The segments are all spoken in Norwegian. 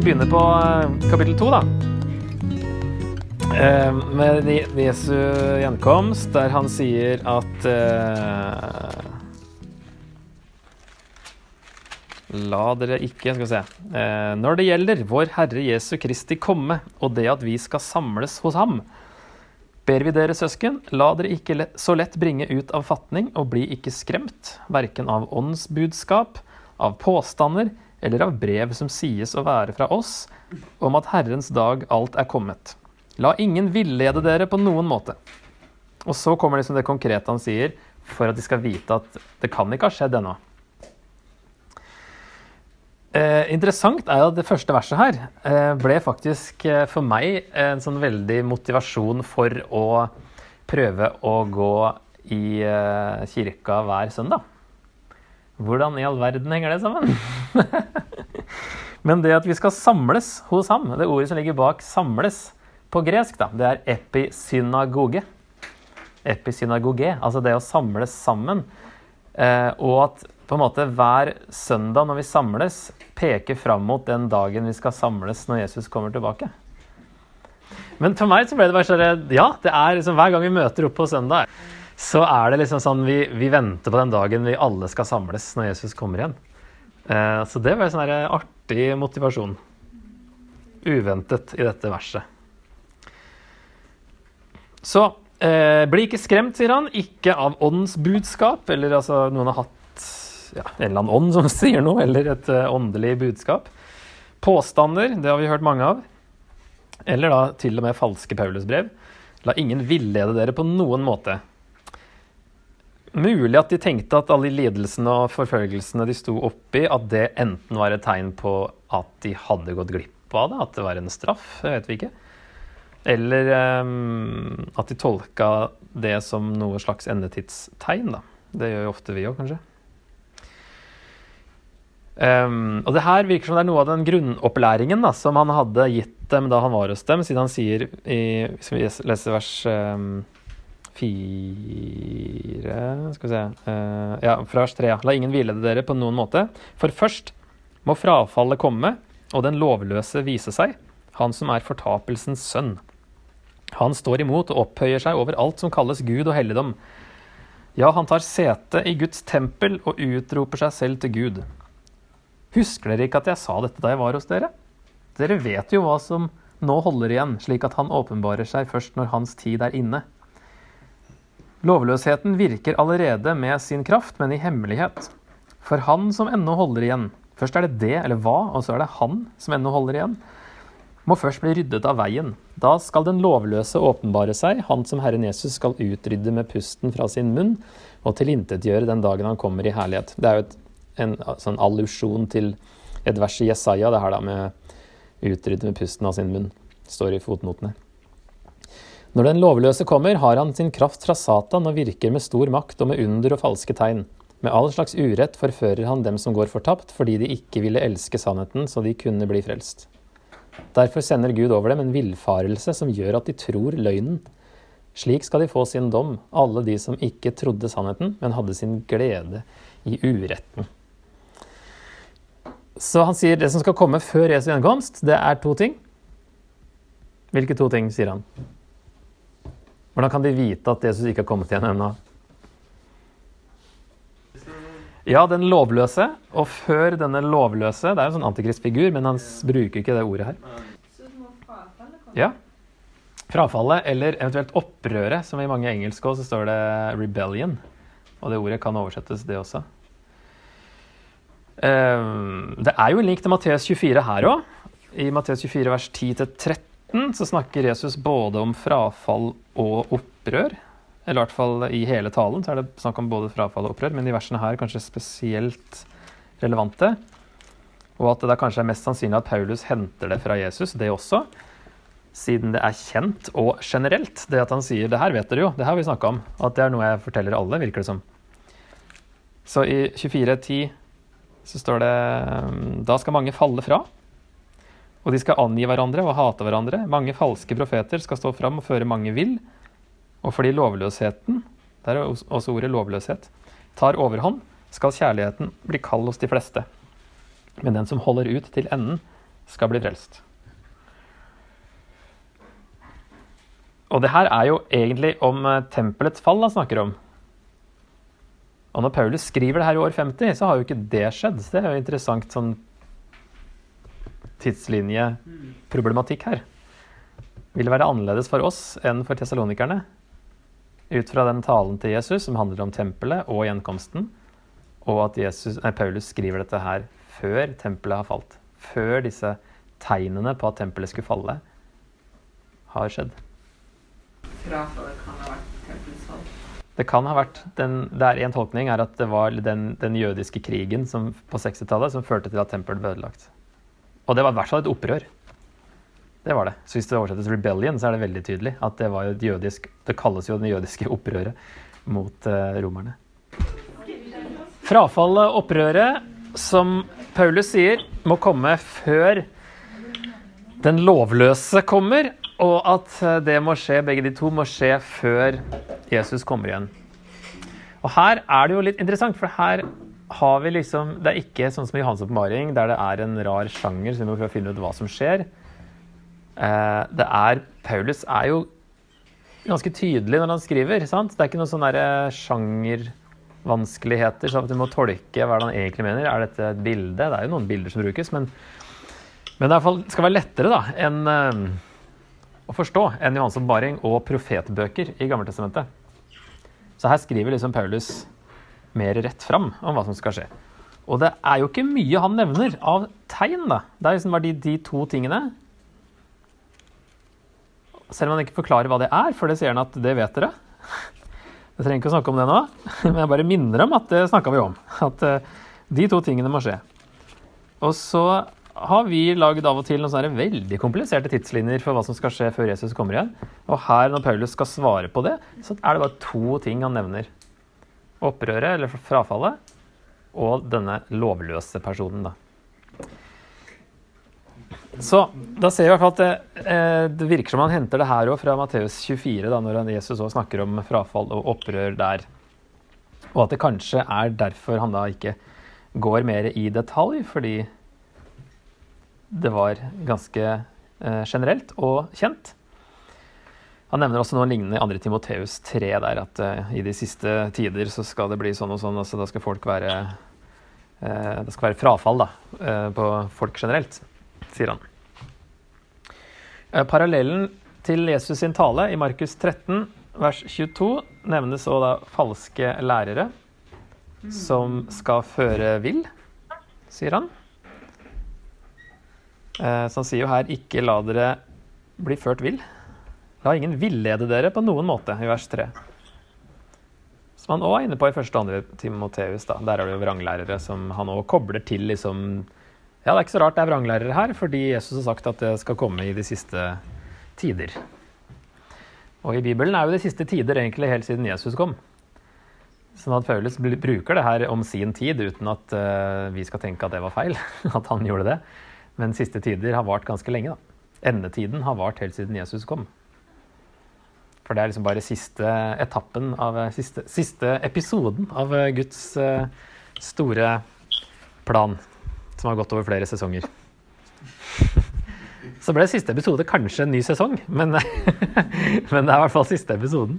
Vi begynner på eh, kapittel to, da. Eh, med Jesu gjenkomst, der han sier at eh, La dere ikke Skal vi se. Eh, når det gjelder vår Herre Jesu Kristi komme og det at vi skal samles hos ham, ber vi dere, søsken, la dere ikke så lett bringe ut av fatning og bli ikke skremt, verken av åndsbudskap, av påstander eller av brev som sies å være fra oss, om at Herrens dag alt er kommet. La ingen villede dere på noen måte. Og så kommer liksom det konkrete han sier, for at de skal vite at det kan ikke ha skjedd ennå. Eh, interessant er at det første verset her eh, ble faktisk eh, for meg en sånn veldig motivasjon for å prøve å gå i eh, kirka hver søndag. Hvordan i all verden henger det sammen? Men det at vi skal samles hos ham, det ordet som ligger bak 'samles' på gresk, da, det er episynagoge. Episynagoge, altså det å samles sammen. Eh, og at på en måte hver søndag når vi samles, peker fram mot den dagen vi skal samles når Jesus kommer tilbake. Men for meg så ble det bare sånn Ja, det er liksom hver gang vi møter opp på søndag, så er det liksom sånn vi, vi venter på den dagen vi alle skal samles når Jesus kommer igjen. Eh, så det var en sånn artig motivasjon. Uventet i dette verset. Så eh, bli ikke skremt, sier han, ikke av åndens budskap, eller altså noen har hatt ja, en eller annen ånd som sier noe, eller et uh, åndelig budskap. Påstander, det har vi hørt mange av. Eller da til og med falske Paulusbrev. La ingen villede dere på noen måte. Mulig at de tenkte at alle lidelsene og forfølgelsene de sto oppi, at det enten var et tegn på at de hadde gått glipp av det, at det var en straff, det vet vi ikke. Eller um, at de tolka det som noe slags endetidstegn. Da. Det gjør jo ofte vi òg, kanskje. Um, og det her virker som det er noe av den grunnopplæringen da, som han hadde gitt dem da han var hos dem, siden han sier i Hvis vi leser vers um, fire Skal vi se uh, Ja, fra vers tre. La ingen villede dere på noen måte. For først må frafallet komme, og den lovløse vise seg, han som er fortapelsens sønn. Han står imot og opphøyer seg over alt som kalles Gud og helligdom. Ja, han tar sete i Guds tempel og utroper seg selv til Gud. Husker dere ikke at jeg sa dette da jeg var hos dere? Dere vet jo hva som nå holder igjen, slik at han åpenbarer seg først når hans tid er inne. Lovløsheten virker allerede med sin kraft, men i hemmelighet. For han som ennå holder igjen, først er det det, eller hva, og så er det han som ennå holder igjen, må først bli ryddet av veien. Da skal den lovløse åpenbare seg, han som Herren Jesus skal utrydde med pusten fra sin munn, og tilintetgjøre den dagen han kommer i herlighet. Det er jo et en sånn allusjon til et vers i Jesaja, det her da med 'utrydde med pusten av sin munn', står i fotnotene. Når den lovløse kommer, har han sin kraft fra Satan og virker med stor makt og med under og falske tegn. Med all slags urett forfører han dem som går fortapt, fordi de ikke ville elske sannheten så de kunne bli frelst. Derfor sender Gud over dem en villfarelse som gjør at de tror løgnen. Slik skal de få sin dom, alle de som ikke trodde sannheten, men hadde sin glede i uretten. Så han sier det som skal komme før Jesu gjenkomst, det er to ting. Hvilke to ting, sier han? Hvordan kan de vite at Jesus ikke har kommet igjen ennå? Ja, den lovløse. Og før denne lovløse Det er jo en sånn antikristfigur, men han bruker ikke det ordet her. Ja. Frafallet, eller eventuelt opprøret, som i mange engelske også står det 'rebellion'. Og det ordet kan oversettes, det også. Ehm, det er jo en link til Matteus 24 her òg. I Matteus 24 vers 10-13 så snakker Jesus både om frafall og opprør. Eller i hvert fall i hele talen så er det snakk om både frafall og opprør, men de versene her er kanskje spesielt relevante. Og at det kanskje er mest sannsynlig at Paulus henter det fra Jesus, det også. Siden det er kjent og generelt, det at han sier 'det her vet dere jo', det her har vi snakka om. At det er noe jeg forteller alle, virker det som. Så i 24.10 så står det Da skal mange falle fra, og de skal angi hverandre og hate hverandre. Mange falske profeter skal stå fram og føre mange vill. Og fordi lovløsheten, der er også ordet lovløshet, tar overhånd, skal kjærligheten bli kald hos de fleste. Men den som holder ut til enden, skal bli frelst. Og det her er jo egentlig om eh, tempelets fall han snakker om. Og når Paulus skriver det her i år 50, så har jo ikke det skjedd. Det er jo interessant sånn tidslinjeproblematikk her. Vil det være annerledes for oss enn for tesalonikerne? Ut fra den talen til Jesus som handler om tempelet og gjenkomsten, og at Jesus, nei, Paulus skriver dette her før tempelet har falt. Før disse tegnene på at tempelet skulle falle, har skjedd. Frafallet kan ha vært tempelets fall. Det kan ha vært den, det er En tolkning er at det var den, den jødiske krigen som, på 60-tallet som førte til at tempelet ble ødelagt. Og det var i hvert fall et opprør. Det var det. Så hvis det oversettes 'rebellion', så er det veldig tydelig at det var et jødisk Det kalles jo det jødiske opprøret mot uh, romerne. Frafallet, opprøret, som Paulus sier, må komme før den lovløse kommer, og at eh, det må skje, begge de to må skje før Jesus kommer igjen. Og her er det jo litt interessant, for her har vi liksom Det er ikke sånn som i Hans oppmaring, der det er en rar sjanger, så vi må prøve å finne ut hva som skjer. Eh, det er Paulus er jo ganske tydelig når han skriver. sant? Det er ikke noen sånne sjangervanskeligheter, sånn at du må tolke hva han egentlig mener. Er dette et bilde? Det er jo noen bilder som brukes, men, men det skal være lettere da, enn eh, å forstå enn Johans oppmaring og profetbøker i Gammeltestamentet. Så her skriver liksom Paulus mer rett fram om hva som skal skje. Og det er jo ikke mye han nevner av tegn. da. Det er liksom bare de, de to tingene. Selv om han ikke forklarer hva det er, for det sier han at det vet dere. Jeg trenger ikke å snakke om det nå, men jeg bare minner om at det snakka vi om. At uh, de to tingene må skje. Og så har vi lagd av og til noen sånne veldig kompliserte tidslinjer for hva som skal skje før Jesus kommer igjen. Og her, når Paulus skal svare på det, så er det bare to ting han nevner. Opprøret, eller frafallet, og denne lovløse personen, da. Så da ser vi i hvert fall at det, eh, det virker som han henter det her òg fra Matteus 24, da, når Jesus også snakker om frafall og opprør der. Og at det kanskje er derfor han da ikke går mer i detalj, fordi det var ganske eh, generelt og kjent. Han nevner også noe lignende i 2. Timoteus 3, der at uh, i de siste tider så skal det bli sånn og sånn. altså Da skal folk være uh, Det skal være frafall da, uh, på folk generelt, sier han. parallellen til Jesus sin tale i Markus 13, vers 22, nevnes også da falske lærere som skal føre vill, sier han. Så han sier jo her 'ikke la dere bli ført vill'. La ingen villede dere på noen måte, i vers 3. Som han òg er inne på i første og andre Timoteus. Da. Der er det jo vranglærere som han òg kobler til liksom Ja, det er ikke så rart det er vranglærere her, fordi Jesus har sagt at det skal komme i de siste tider. Og i Bibelen er jo de siste tider egentlig helt siden Jesus kom. Sånn at Paulus bruker det her om sin tid uten at uh, vi skal tenke at det var feil. at han gjorde det. Men siste tider har vart ganske lenge. da. Endetiden har vart helt siden Jesus kom. For det er liksom bare siste etappen av Siste, siste episoden av eh, Guds uh, store plan, som har gått over flere sesonger. Så ble siste episode kanskje en ny sesong, men, men det er i hvert fall siste episoden.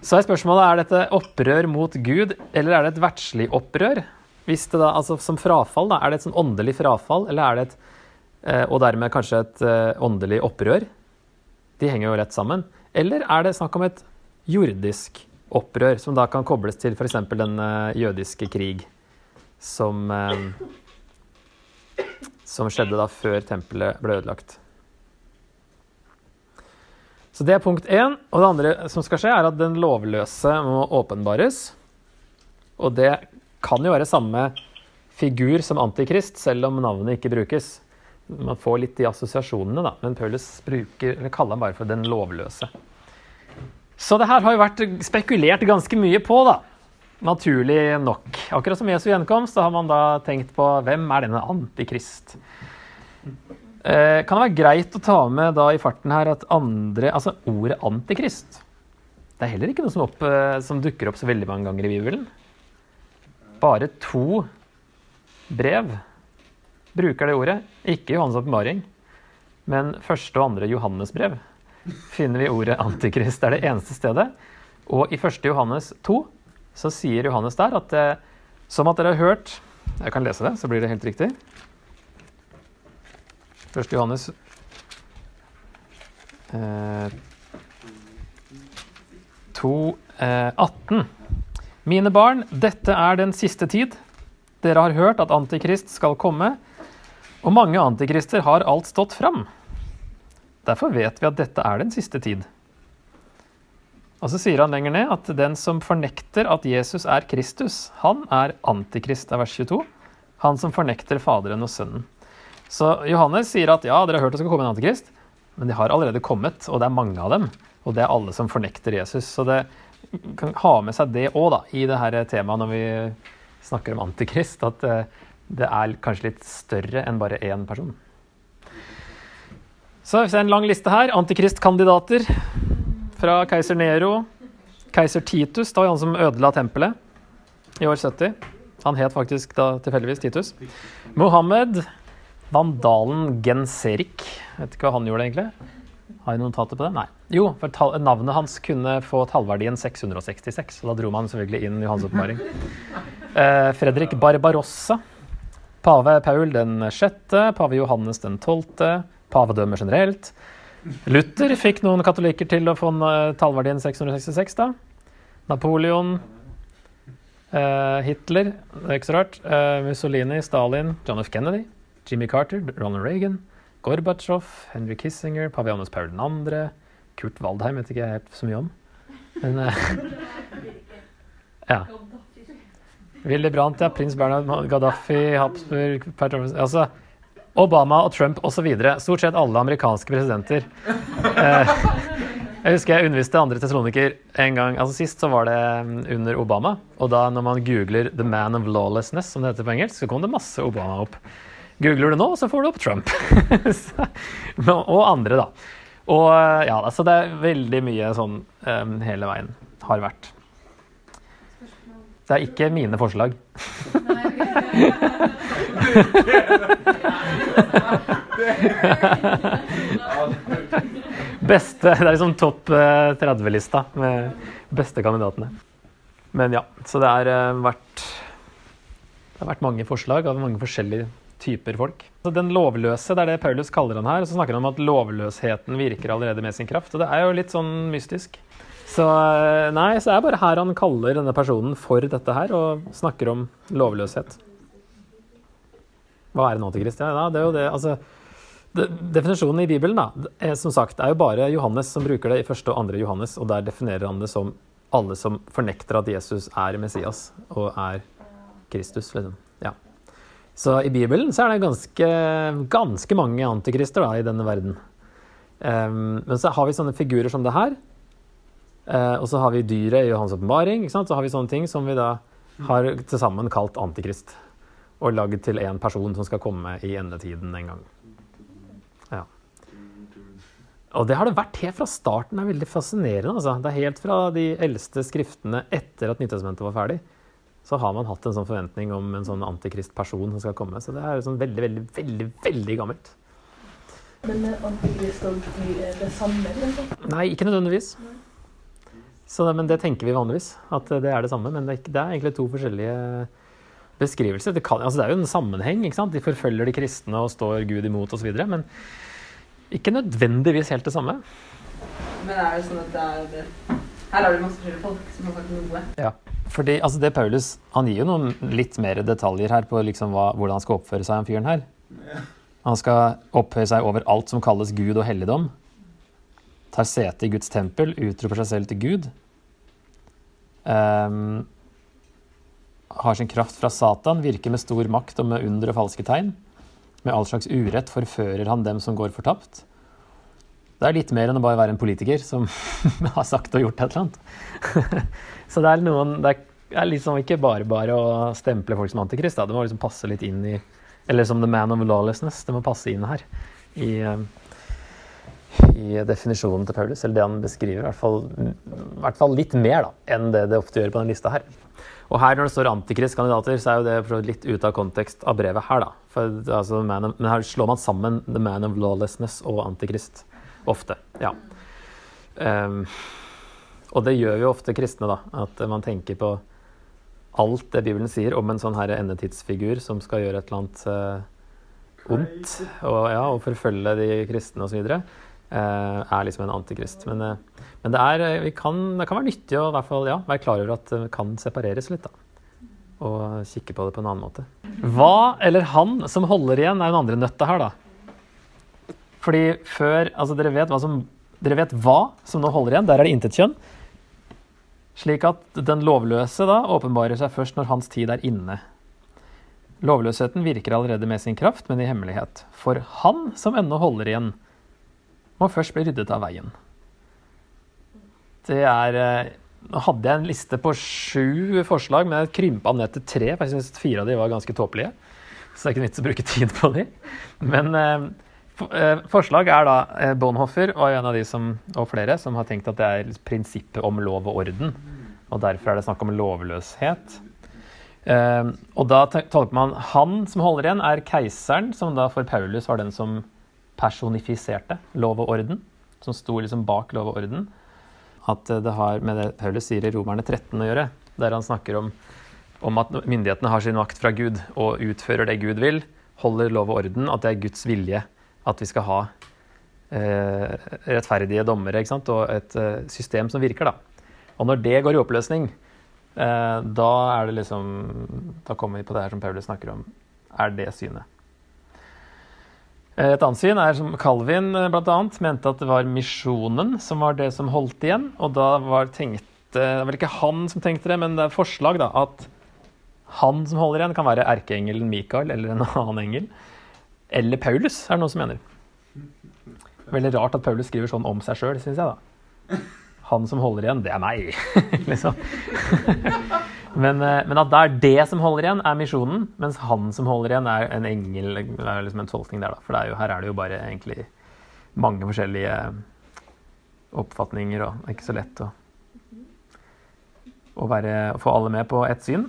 Så er spørsmålet er dette opprør mot Gud, eller er det et verdslig opprør? Hvis det da, altså Som frafall, da, er det et sånn åndelig frafall, eller er det et eh, Og dermed kanskje et eh, åndelig opprør? De henger jo rett sammen. Eller er det snakk om et jordisk opprør, som da kan kobles til f.eks. den uh, jødiske krig, som, uh, som skjedde da før tempelet ble ødelagt. Så det er punkt én. Og det andre som skal skje, er at den lovløse må åpenbares. Og det kan jo være samme figur som antikrist, selv om navnet ikke brukes. Man får litt de assosiasjonene, da, men Paulus bruker, eller kaller ham bare for den lovløse. Så det her har jo vært spekulert ganske mye på, da. Naturlig nok. Akkurat som Jesu gjenkomst, så har man da tenkt på hvem er denne antikrist? Eh, kan det være greit å ta med da i farten her at andre Altså ordet antikrist Det er heller ikke noe som, opp, eh, som dukker opp så veldig mange ganger i Bibelen bare to brev bruker det ordet. Ikke Johannes' åpenbaring, men første og andre Johannes brev finner vi ordet antikrist. Det er det eneste stedet. Og i første Johannes 2 så sier Johannes der at eh, som at dere har hørt Jeg kan lese det, så blir det helt riktig. Første Johannes eh, 2, eh, 18. Mine barn, dette er den siste tid. Dere har hørt at Antikrist skal komme, og mange antikrister har alt stått fram. Derfor vet vi at dette er den siste tid. Og så sier han lenger ned at den som fornekter at Jesus er Kristus, han er antikrist, er vers 22. Han som fornekter Faderen og Sønnen. Så Johannes sier at ja, dere har hørt det skal komme en antikrist, men de har allerede kommet, og det er mange av dem. Og det er alle som fornekter Jesus. Så det kan ha med seg det òg, i det her temaet når vi snakker om antikrist. At eh, det er kanskje litt større enn bare én person. Så vi ser en lang liste her. Antikristkandidater fra keiser Nero. Keiser Titus, da var han som ødela tempelet i år 70. Han het faktisk da tilfeldigvis Titus. Mohammed. Vandalen Genserik. Vet ikke hva han gjorde, egentlig. Har jeg notater på det? Nei. Jo, for navnet hans kunne få tallverdien 666. Og da dro man selvfølgelig inn Johans oppmaring. Eh, Fredrik Barbarossa. Pave Paul den sjette. Pave Johannes den tolvte. pavedømmer generelt. Luther fikk noen katolikker til å få eh, tallverdien 666, da. Napoleon. eh, Hitler, det er ikke så rart. eh, Mussolini, Stalin, John F. Kennedy. Jimmy Carter, Ronald Reagan. Gorbatsjov, Henry Kissinger, pave Johannes Paul 2. Kurt Waldheim vet ikke jeg helt så mye om. Men eh, Ja. Willy Brandt, ja. Prins Bernhard, Gaddafi, Habsburg Altså Obama og Trump osv. Stort sett alle amerikanske presidenter. Eh, jeg husker jeg underviste andre tesaloniker en gang. altså Sist så var det mm, under Obama. Og da når man googler 'The Man of Lawlessness', som det heter på engelsk, så kom det masse Obama opp. Googler du nå, så får du opp Trump. Og andre, da. Og eh, ja, altså det er veldig mye sånn um, hele veien. Har vært. Det er ikke mine forslag. Beste, Det er liksom topp eh, 30-lista med beste kandidatene. Men ja, så det har eh, vært Det har vært mange forslag av mange forskjellige typer folk. Så Den lovløse, det er det Paulus kaller han her. og Så snakker han om at lovløsheten virker allerede med sin kraft. Og det er jo litt sånn mystisk. Så eh, nei, så er det bare her han kaller denne personen for dette her, og snakker om lovløshet. Hva er en antikrist? Ja, det er jo det, altså det, Definisjonen i Bibelen da, er, som sagt, er jo bare Johannes som bruker det i første og andre Johannes, og der definerer han det som alle som fornekter at Jesus er Messias og er Kristus. liksom. Ja. Så i Bibelen så er det ganske, ganske mange antikrister da, i denne verden. Um, men så har vi sånne figurer som det her. Eh, og så har vi dyret i Johans åpenbaring. Så har vi sånne ting som vi da har til sammen kalt antikrist. Og lagd til én person som skal komme i endetiden en gang. Ja. Og det har det vært helt fra starten. Det er veldig fascinerende. Altså. Det er helt fra de eldste skriftene etter at Nytestamentet var ferdig, så har man hatt en sånn forventning om en sånn antikristperson som skal komme. Så det er sånn veldig, veldig, veldig, veldig gammelt. Men antikrist og dyr er det samme? Liksom? Nei, ikke nødvendigvis. Så, men det tenker vi vanligvis, at det er det samme. Men det er, ikke- det er egentlig to forskjellige beskrivelser. Det, kan, altså det er jo en sammenheng. ikke sant? De forfølger de kristne og står Gud imot osv. Men ikke nødvendigvis helt det samme. Men er det sånn at det er det Her har du masse forskjellige folk som har sagt noe. Ja, fordi altså det Paulus han gir jo noen litt mer detaljer her på liksom hva, hvordan han skal oppføre seg, han fyren her. Han skal oppføre seg over alt som kalles Gud og helligdom. Tar sete i Guds tempel, utroper seg selv til Gud. Ehm, har sin kraft fra Satan, virker med stor makt og med under og falske tegn. Med all slags urett forfører han dem som går fortapt. Det er litt mer enn å bare være en politiker som har sagt og gjort et eller annet. Så det er noen Det er liksom ikke bare bare å stemple folk som antikrist. Det må liksom passe litt inn i Eller som the man of lawlessness. Det må passe inn her. I, eh, i definisjonen til Paulus. Eller det han beskriver. I hvert fall, i hvert fall litt mer da, enn det det ofte gjør på denne lista her. Og her når det står antikristkandidater, så er jo det litt ute av kontekst av brevet her, da. For, altså, of, men her slår man sammen the man of lawlessness og antikrist. Ofte. Ja. Um, og det gjør jo ofte kristne, da. At man tenker på alt det Bibelen sier om en sånn her endetidsfigur som skal gjøre et eller annet uh, ondt og, ja, og forfølge de kristne osv. Uh, er liksom en antikrist. Men, eh, men det, er, eh, kan, det kan være nyttig å fall, ja, være klar over at det kan separeres litt. da. Og kikke på det på en annen måte. Hva eller han som holder igjen, er den andre nøtta her, da. Fordi før Altså, dere vet hva som Dere vet hva som nå holder igjen. Der er det intet kjønn. Slik at den lovløse da åpenbarer seg først når hans tid er inne. Lovløsheten virker allerede med sin kraft, men i hemmelighet. For han som ennå holder igjen, må først bli ryddet av veien. Det er eh, Nå hadde jeg en liste på sju forslag, men jeg krympa ned til tre. For jeg syns fire av de var ganske tåpelige. Så det er ikke vits å bruke tid på de. Men eh, eh, forslag er da eh, Bonhoffer og en av de som, og flere som har tenkt at det er prinsippet om lov og orden. Og derfor er det snakk om lovløshet. Eh, og da tolker man han som holder igjen, er keiseren, som da for Paulus var den som personifiserte lov og orden. Som sto liksom bak lov og orden. At eh, det har med det Paulus sier i Romerne 13 å gjøre. Der han snakker om, om at myndighetene har sin makt fra Gud og utfører det Gud vil. Holder lov og orden. At det er Guds vilje at vi skal ha eh, rettferdige dommere og et eh, system som virker. da. Og når det går i oppløsning, eh, da er det liksom Da kommer vi på det her som Paulus snakker om. Er det synet? Et annet syn er som Calvin bl.a. blant annet, mente at det var misjonen som var det som holdt igjen. Og da var tenkte Det var vel ikke han som tenkte det, men det er forslag da, at han som holder igjen, kan være erkeengelen Mikael eller en annen engel. Eller Paulus, er det noen som mener. Veldig rart at Paulus skriver sånn om seg sjøl, syns jeg, da. Han som holder igjen, det er meg, liksom. Men, eh, men at det er det som holder igjen, er misjonen, mens han som holder igjen, er en engel. Det er liksom en tolkning der, da. For er jo, her er det jo bare egentlig mange forskjellige oppfatninger, og det er ikke så lett å, å, være, å få alle med på ett syn.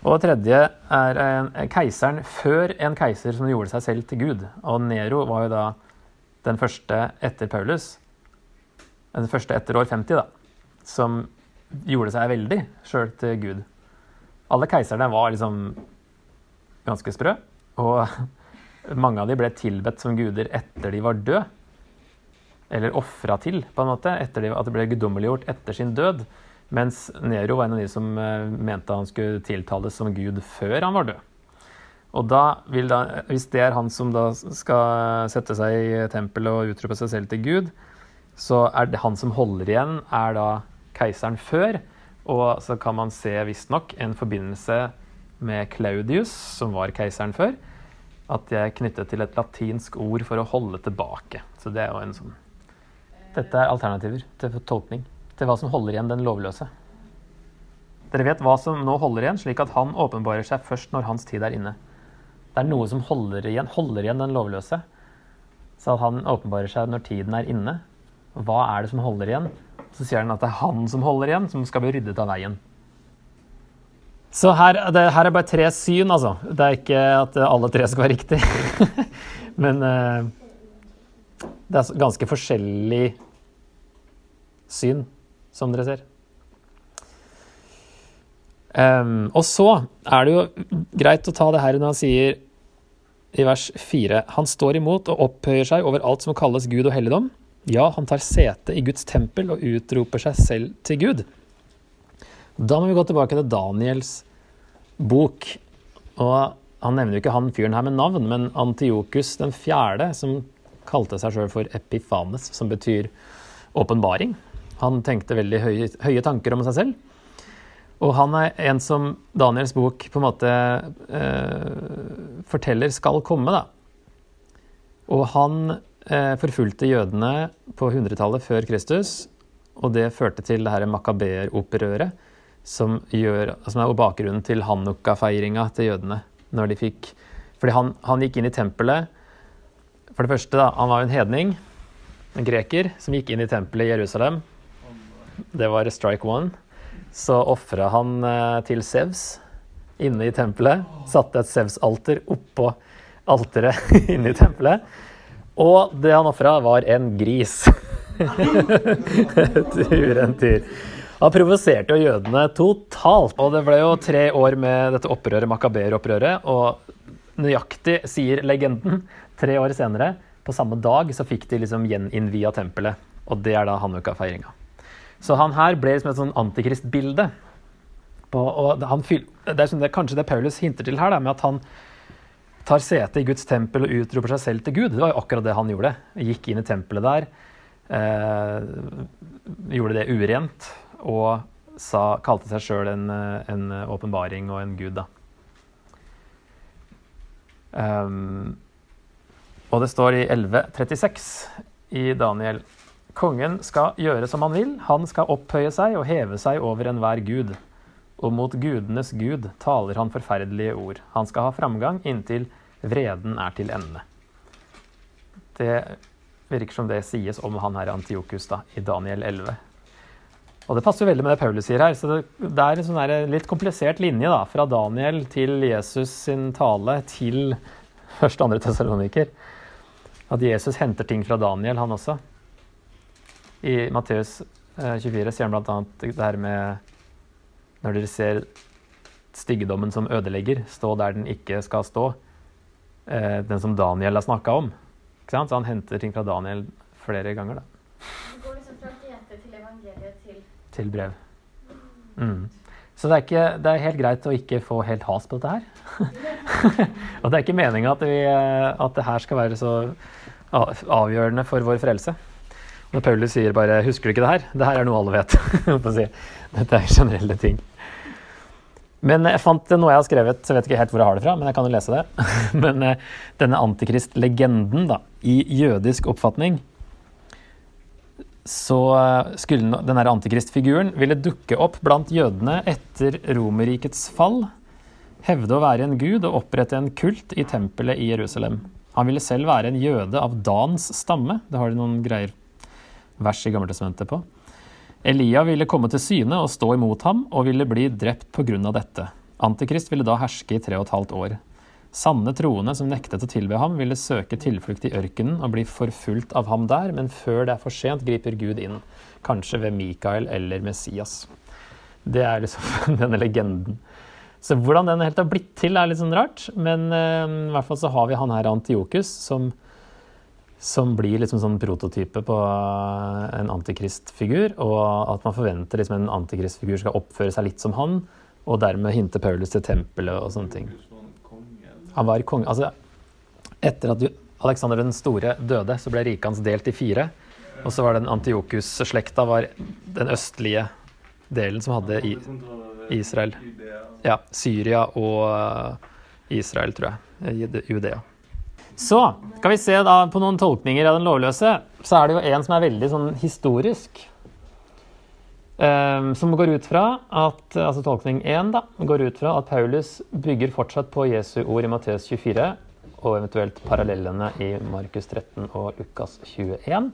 Og tredje er en, keiseren før en keiser som gjorde seg selv til Gud. Og Nero var jo da den første etter Paulus, den første etter år 50, da, som gjorde seg veldig sjøl til Gud. Alle keiserne var liksom ganske sprø, og mange av de ble tilbedt som guder etter de var døde. Eller ofra til, på en måte, etter de, at det ble guddommeliggjort etter sin død. Mens Nero var en av de som eh, mente han skulle tiltales som gud før han var død. Og da vil da, hvis det er han som da skal sette seg i tempelet og utrope seg selv til Gud, så er det han som holder igjen, er da keiseren før. Og så kan man se visstnok en forbindelse med Claudius, som var keiseren før. At de er knyttet til et latinsk ord for å holde tilbake. Så det er jo en sånn Dette er alternativer til tolkning. Til hva som holder igjen den lovløse. Dere vet hva som nå holder igjen, slik at han åpenbarer seg først når hans tid er inne. Det er noe som holder igjen, holder igjen den lovløse. Så at han åpenbarer seg når tiden er inne. Hva er det som holder igjen? Så sier han at det er han som holder igjen, som skal bli ryddet av veien. Så her, det, her er bare tre syn, altså. Det er ikke at alle tre skal være riktig. Men uh, det er ganske forskjellig syn, som dere ser. Um, og så er det jo greit å ta det her når han sier i vers 4 Han står imot og opphøyer seg over alt som kalles Gud og helligdom. Ja, han tar sete i Guds tempel og utroper seg selv til Gud. Da må vi gå tilbake til Daniels bok. Og han nevner jo ikke han fyren her med navn, men Antiokus den fjerde, som kalte seg sjøl for Epifanes, som betyr åpenbaring. Han tenkte veldig høye, høye tanker om seg selv. Og han er en som Daniels bok på en måte eh, forteller skal komme, da. Og han forfulgte jødene på 100-tallet før Kristus, og det førte til det makabeer-opprøret, som, som er bakgrunnen til Hanukka-feiringa til jødene. Når de fikk Fordi han, han gikk inn i tempelet For det første, da, han var jo en hedning, en greker, som gikk inn i tempelet i Jerusalem. Det var strike one. så ofra han eh, til Sevs inne i tempelet. Satte et Sevs-alter oppå alteret inne i tempelet. Og det han ofra, var en gris. tur en tur. Han provoserte jo jødene totalt. Og det ble jo tre år med dette opprøret, makaber-opprøret. Og nøyaktig, sier legenden, tre år senere, på samme dag, så fikk de liksom gjeninnvia tempelet. Og det er da Hanukka-feiringa. Så han her ble liksom et sånn antikristbilde. på- Og han det er som det, kanskje det Paulus hinter til her, da, med at han tar sete i Guds tempel og utroper seg selv til Gud. Det var jo akkurat det han gjorde. Gikk inn i tempelet der, eh, gjorde det urent og sa, kalte seg sjøl en eh, åpenbaring og en gud, da. Um, og det står i 11.36 i Daniel Kongen skal gjøre som han vil, han skal opphøye seg og heve seg over enhver gud. Og mot gudenes gud taler han forferdelige ord. Han skal ha framgang inntil vreden er til ende. Det virker som det sies om han her Antiokus da, i Daniel 11. Og det passer jo veldig med det Paulus sier her. så Det, er en sånn litt komplisert linje da, fra Daniel til Jesus sin tale til første og andre Tessaloniker. At Jesus henter ting fra Daniel, han også. I Matteus eh, 24 sier han bl.a. det her med Når dere ser styggedommen som ødelegger, stå der den ikke skal stå. Eh, den som Daniel har snakka om. Så han henter ting fra Daniel flere ganger. da. Det går liksom fra GT til evangeliet til til brev. Mm. Så det er, ikke, det er helt greit å ikke få helt has på dette her. og det er ikke meninga at, vi, at det her skal være så avgjørende for vår frelse. Når Paulus sier bare 'husker du ikke det her'? Det her er noe alle vet. Dette er generelle ting. Men jeg fant noe jeg har skrevet, så jeg vet ikke helt hvor jeg har det fra, men jeg kan jo lese det. Men eh, denne antikristlegenden da, i jødisk oppfatning så eh, skulle den- den her antikristfiguren ville dukke opp blant jødene etter Romerrikets fall, hevde å være en gud og opprette en kult i tempelet i Jerusalem. Han ville selv være en jøde av Dans stamme. Det har de noen greier vers i Gammeltestamentet på. Elia ville komme til syne og stå imot ham, og ville bli drept av dette. Antikrist ville da herske i tre og et halvt år. Sanne troende som nektet å tilbe ham, ville søke tilflukt i ørkenen og bli forfulgt av ham der, men før det er for sent, griper Gud inn. Kanskje ved Mikael eller Messias. Det er liksom denne legenden. Så hvordan den helt har blitt til, er litt sånn rart. Men uh, i hvert fall så har vi han her Antiokus, som, som blir liksom sånn prototype på eh, en antikristfigur. Og at man forventer liksom en antikristfigur skal oppføre seg litt som han, og dermed hinte Paulus til tempelet og sånne ting. Han var konge Altså, etter at Alexander den store døde, så ble riket hans delt i fire. Og så var den Antiokus-slekta var den østlige delen som hadde i Israel. Ja, Syria og eh, Israel, tror jeg. Judea. Så skal vi se da på noen tolkninger av den lovløse. Så er det jo en som er veldig sånn historisk. Um, som går ut fra at altså tolkning 1 da, går ut fra at Paulus bygger fortsatt på Jesu ord i Matteus 24 og eventuelt parallellene i Markus 13 og Lukas 21.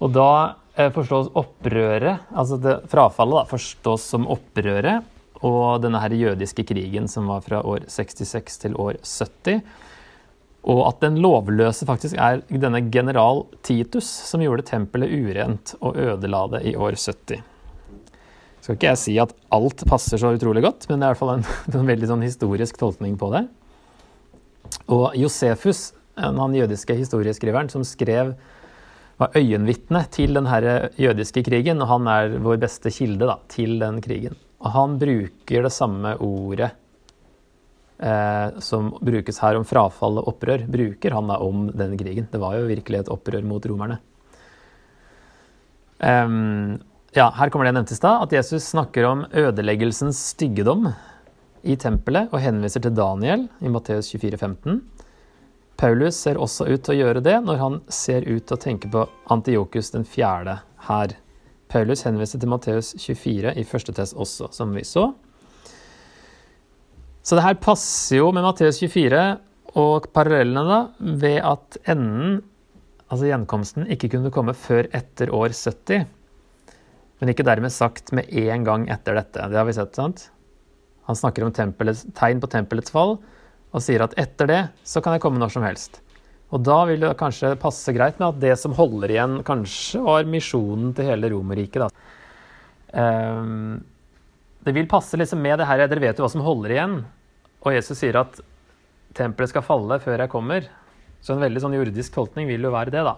Og da eh, forstås opprøret, altså det, frafallet, da, forstås som opprøret og denne her jødiske krigen som var fra år 66 til år 70. Og at den lovløse faktisk er denne general Titus som gjorde tempelet urent og ødela det i år 70. Skal ikke jeg si at alt passer så utrolig godt, men det er i hvert fall en, en veldig sånn historisk tolkning på det. Og Josefus, han jødiske historieskriveren som skrev var øyenvitne til den jødiske krigen, og han er vår beste kilde da, til den krigen. Og han bruker det samme ordet eh, som brukes her om frafall og opprør, bruker han da om den krigen. Det var jo virkelig et opprør mot romerne. Um, ja, her kommer det jeg nevnte i stad, at Jesus snakker om ødeleggelsens styggedom i tempelet og henviser til Daniel i Matteus 24, 15. Paulus ser også ut til å gjøre det når han ser ut til å tenke på Antiokus den fjerde her. Paulus henviser til Matteus 24 i første test også, som vi så. Så det her passer jo med Matteus 24 og parallellene da, ved at enden, altså gjenkomsten, ikke kunne komme før etter år 70. Men ikke dermed sagt med en gang etter dette. Det har vi sett, sant? Han snakker om tegn på tempelets fall og sier at etter det så kan jeg komme når som helst. Og da vil det kanskje passe greit med at det som holder igjen, kanskje var misjonen til hele Romerriket. Ehm, det vil passe liksom med det her, dere vet jo hva som holder igjen. Og Jesus sier at tempelet skal falle før jeg kommer. Så en veldig sånn jordisk tolkning vil jo være det, da.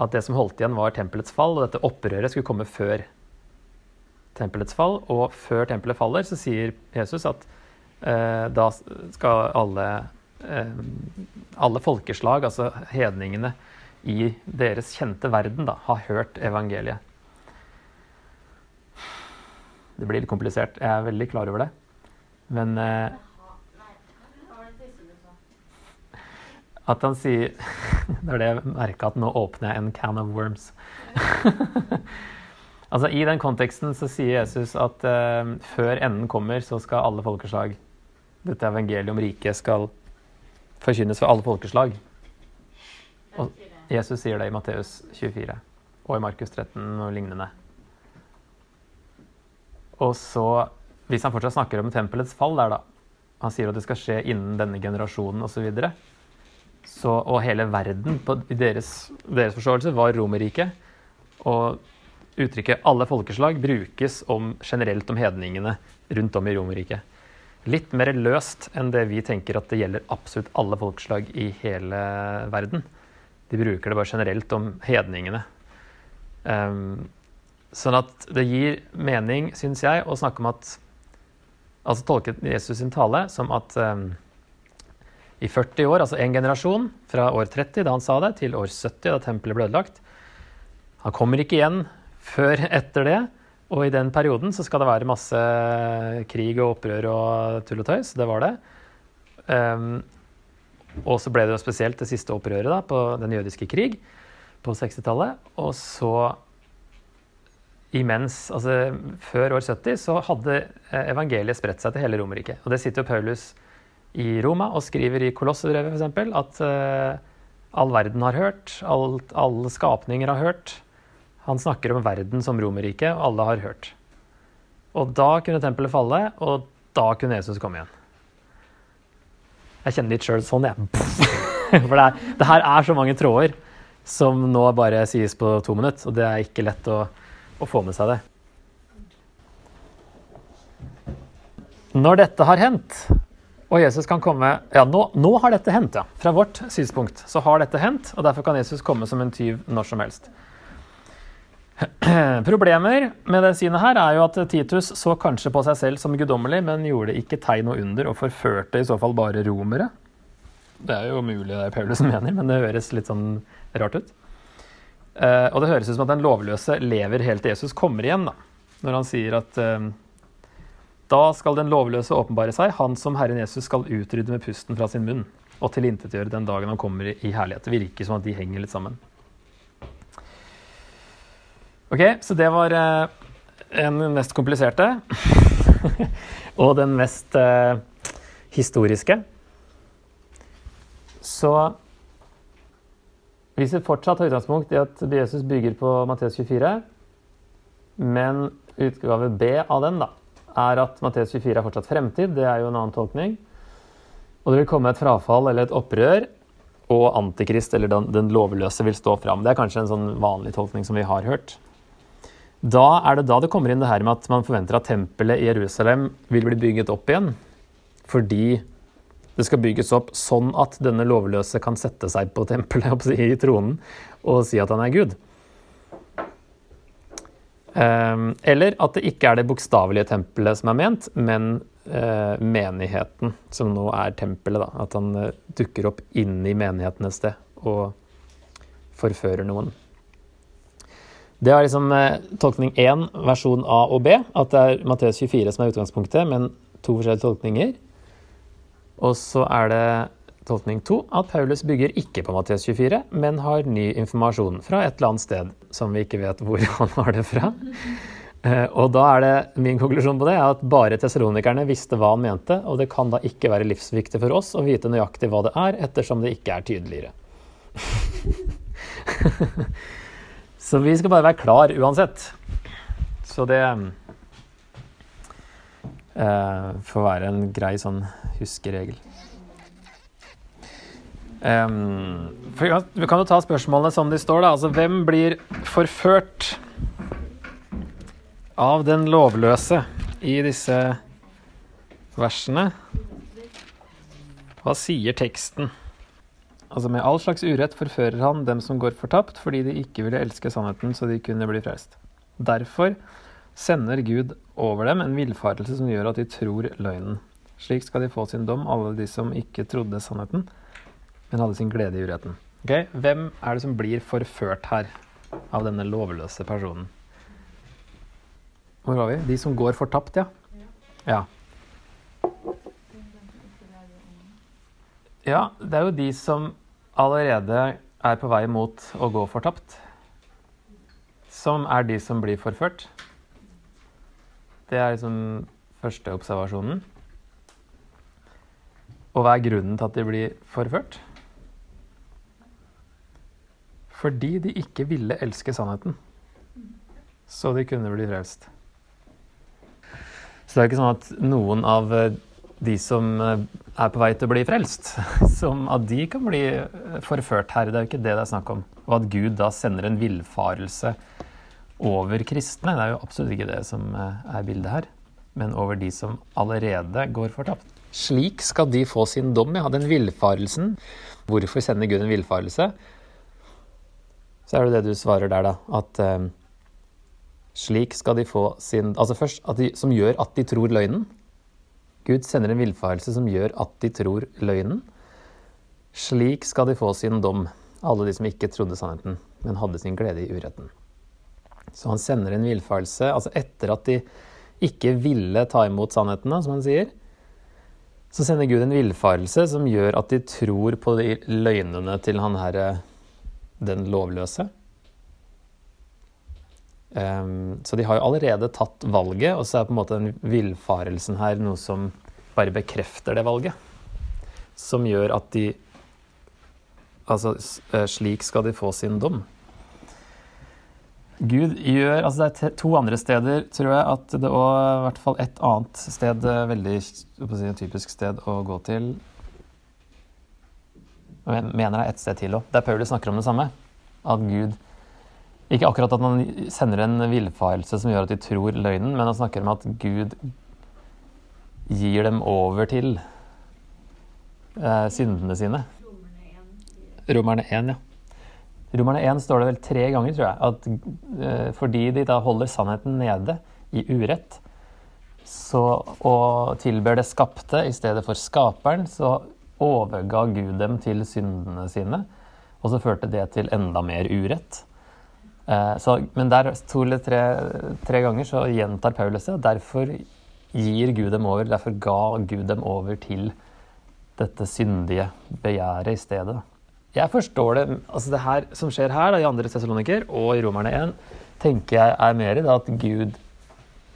At det som holdt igjen, var tempelets fall, og dette opprøret skulle komme før tempelets fall. Og før tempelet faller, så sier Jesus at eh, da skal alle, eh, alle folkeslag, altså hedningene i deres kjente verden, da, ha hørt evangeliet. Det blir litt komplisert, jeg er veldig klar over det. Men eh? At han sier Det er det jeg merka at nå åpner jeg en can of worms. altså I den konteksten så sier Jesus at eh, før enden kommer, så skal alle folkeslag Dette evangeliet om riket skal forkynnes for alle folkeslag. Og- Jesus sier det i Matteus 24 og i Markus 13 og lignende. Og så, hvis han fortsatt snakker om tempelets fall der, da Han sier at det skal skje innen denne generasjonen osv. Så, og hele verden, på, i deres, deres forståelse, var Romerriket. Og uttrykket 'alle folkeslag' brukes om, generelt om hedningene rundt om i Romerriket. Litt mer løst enn det vi tenker at det gjelder absolutt alle folkeslag i hele verden. De bruker det bare generelt om hedningene. Um, sånn at det gir mening, syns jeg, å snakke om at Altså tolket Jesus sin tale som at um, i 40 år, altså en generasjon, fra år 30 da han sa det, til år 70 da tempelet ble ødelagt Han kommer ikke igjen før etter det. Og i den perioden så skal det være masse krig og opprør og tull og tøys. Det var det. Um, og så ble det jo spesielt det siste opprøret da, på den jødiske krig på 60-tallet. Og så imens, altså før år 70, så hadde eh, evangeliet spredt seg til hele Romerriket. Og det sitter jo Paulus i Roma og skriver i Kolossebrevet f.eks. at uh, all verden har hørt, alt, alle skapninger har hørt. Han snakker om verden som Romerriket, og alle har hørt. Og da kunne tempelet falle, og da kunne Jesus komme igjen. Jeg kjenner litt sjøl sånn, jeg. For det, er, det her er så mange tråder som nå bare sies på to minutter, og det er ikke lett å, å få med seg det. Når dette har hendt, og Jesus kan komme Ja, nå, nå har dette hendt, ja. Fra vårt synspunkt så har dette hendt, og derfor kan Jesus komme som en tyv når som helst. Problemer med det synet her er jo at Titus så kanskje på seg selv som guddommelig, men gjorde ikke tegn og under, og forførte i så fall bare romere. Det er jo mulig det er Paulus mener, men det høres litt sånn rart ut. Eh, og det høres ut som at den lovløse lever helt til Jesus kommer igjen, da. Når han sier at eh, da skal den lovløse åpenbare seg, han som Herren Jesus skal utrydde med pusten fra sin munn, og tilintetgjøre den dagen han kommer i herlighet. Det virker som at de henger litt sammen. Ok, så det var eh, den mest kompliserte. og den mest historiske. Så vi fortsatt har utgangspunkt i at Jesus bygger på Matteus 24, men utgave B av den da, er at Matteus 24 er fortsatt fremtid, det er jo en annen tolkning, og det vil komme et frafall eller et opprør, og antikrist eller den, den lovløse vil stå fram. Det er kanskje en sånn vanlig tolkning som vi har hørt. Da er det da det kommer inn det her med at man forventer at tempelet i Jerusalem vil bli bygget opp igjen, fordi det skal bygges opp sånn at denne lovløse kan sette seg på tempelet i tronen og si at han er Gud. Ehm, eller at det ikke er det bokstavelige tempelet som er ment, men eh, menigheten, som nå er tempelet. Da. At han eh, dukker opp inni menigheten et sted og forfører noen. Det er liksom eh, tolkning 1, versjon A og B. At det er Matteus 24 som er utgangspunktet, men to forskjellige tolkninger. Og så er det tolkning 2 at Paulus bygger ikke på Matteus 24, men har ny informasjon fra et eller annet sted som vi ikke vet hvor han har det fra. Eh, Og da er det min konklusjon på det er at bare tessalonikerne visste hva han mente, og det kan da ikke være livsviktig for oss å vite nøyaktig hva det er, ettersom det ikke er tydeligere. Så vi skal bare være klar uansett. Så det eh, får være en grei sånn huskeregel. Um, for, ja, vi kan jo ta spørsmålene som de står, da. Altså, hvem blir forført av den lovløse i disse versene? Hva sier teksten? Altså med all slags urett forfører han dem som går fortapt, fordi de ikke ville elske sannheten så de kunne bli frelst. Derfor sender Gud over dem en villfarelse som gjør at de tror løgnen. Slik skal de få sin dom, alle de som ikke trodde sannheten, men hadde sin glede i uretten. Ok, Hvem er det som blir forført her av denne lovløse personen? Hvor var vi? De som går fortapt, ja. Ja. Ja, det er jo de som allerede er på vei mot å gå fortapt, som er de som blir forført. Det er liksom første observasjonen. Og hva er grunnen til at de blir forført? Fordi de ikke ville elske sannheten, så de kunne bli frelst. Så det er ikke sånn at noen av eh, de som eh, er på vei til å bli frelst, som at de kan bli eh, forført her. Det er jo ikke det det er snakk om. Og at Gud da sender en villfarelse over kristne. Det er jo absolutt ikke det som er bildet her. Men over de som allerede går fortapt. Slik skal de få sin dom, ja. Den villfarelsen. Hvorfor sender Gud en villfarelse? Så er det det du svarer der, da. At eh, slik skal de få sin Altså først de, som gjør at de tror løgnen. Gud sender en villfarelse som gjør at de tror løgnen. Slik skal de få sin dom, alle de som ikke trodde sannheten, men hadde sin glede i uretten. Så han sender en villfarelse, altså etter at de ikke ville ta imot sannheten, som han sier, så sender Gud en villfarelse som gjør at de tror på de løgnene til han herre den lovløse. Um, så de har jo allerede tatt valget, og så er på en måte den villfarelsen her noe som bare bekrefter det valget. Som gjør at de Altså, slik skal de få sin dom. Gud gjør Altså, det er to andre steder, tror jeg, at det òg i hvert fall et annet sted, veldig si, typisk sted å gå til Jeg mener det er et sted til òg, der Paulus snakker om det samme. At Gud Ikke akkurat at han sender en villfarelse som gjør at de tror løgnen, men han snakker om at Gud gir dem over til eh, syndene sine. Romerne 1, ja. Romerne 1 står det vel tre ganger, tror jeg, at eh, fordi de da holder sannheten nede i urett, så, og tilber det skapte i stedet for skaperen, så overga Gud dem til syndene sine. Og så førte det til enda mer urett. Eh, så, men der to eller tre, tre ganger så gjentar Paulus det. og Derfor gir Gud dem over, derfor ga Gud dem over til dette syndige begjæret i stedet. Jeg forstår det altså det her som skjer her da, i andre Tessaloniker og i Romerne 1, tenker jeg er mer da, at Gud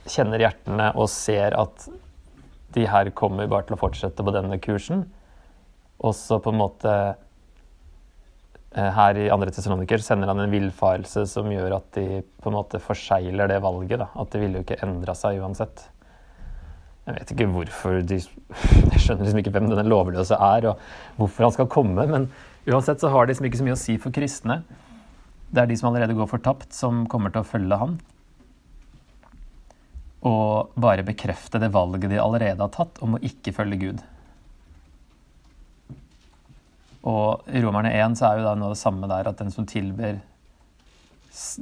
kjenner hjertene og ser at de her kommer bare til å fortsette på denne kursen. Og så på en måte her i andre Tessaloniker sender han en villfarelse som gjør at de på en måte forsegler det valget. Da. At det ville jo ikke endra seg uansett. Jeg vet ikke hvorfor de Jeg skjønner liksom ikke hvem denne lovløse er, og hvorfor han skal komme. men Uansett så har det liksom ikke så mye å si for kristne. Det er de som allerede går fortapt, som kommer til å følge han. Og bare bekrefte det valget de allerede har tatt om å ikke følge Gud. Og i Romerne 1 så er jo da noe av det samme der, at den som tilber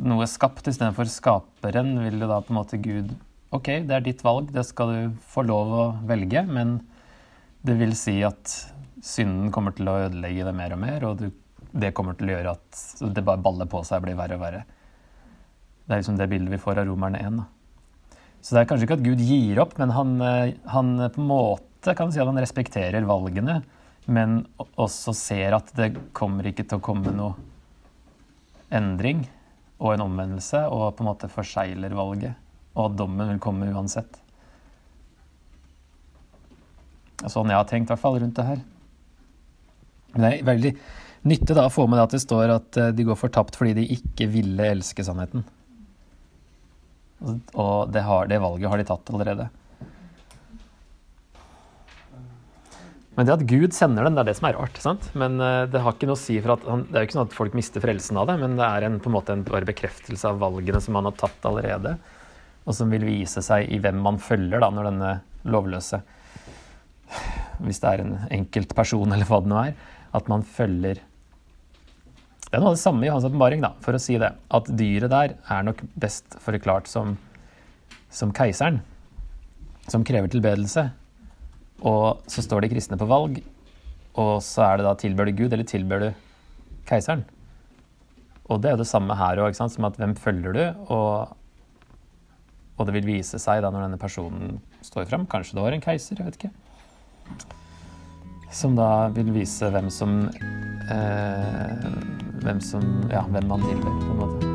noe skapt istedenfor skaperen, vil jo da på en måte Gud Ok, det er ditt valg, det skal du få lov å velge, men det vil si at synden kommer til å ødelegge det mer og mer, og du, det kommer til å gjøre at det bare baller på seg og blir verre og verre. Det er liksom det bildet vi får av Romerne 1. Da. Så det er kanskje ikke at Gud gir opp, men han, eh, han på en måte kan si at han respekterer valgene, men også ser at det kommer ikke til å komme noe endring og en omvendelse, og på en måte forsegler valget og at dommen vil komme uansett. Sånn jeg har tenkt i hvert fall rundt det her. Men det er veldig nyttig da å få med det at det står at eh, de går fortapt fordi de ikke ville elske sannheten. Og- Og det, har, det valget har de tatt allerede. Men det at Gud sender den, det er det som er rart. sant? Men eh, det har ikke noe å si for at han, Det er jo ikke sånn at folk mister frelsen av det, men det er en, på en måte en bare bekreftelse av valgene som han har tatt allerede, og som vil vise seg i hvem man følger da, når denne lovløse Hvis det er en enkelt person, eller hva det nå er, at man følger Det er noe av det samme i Johans åpenbaring, for å si det. At dyret der er nok best forklart som, som keiseren, som krever tilbedelse. Og så står de kristne på valg, og så er det da tilbør du Gud, eller tilbør du keiseren? Og det er jo det samme her òg, som at hvem følger du? Og, og det vil vise seg da når denne personen står fram, kanskje det var en keiser, jeg vet ikke. Som da vil vise hvem som eh, Hvem som Ja, hvem man tilber, på en måte.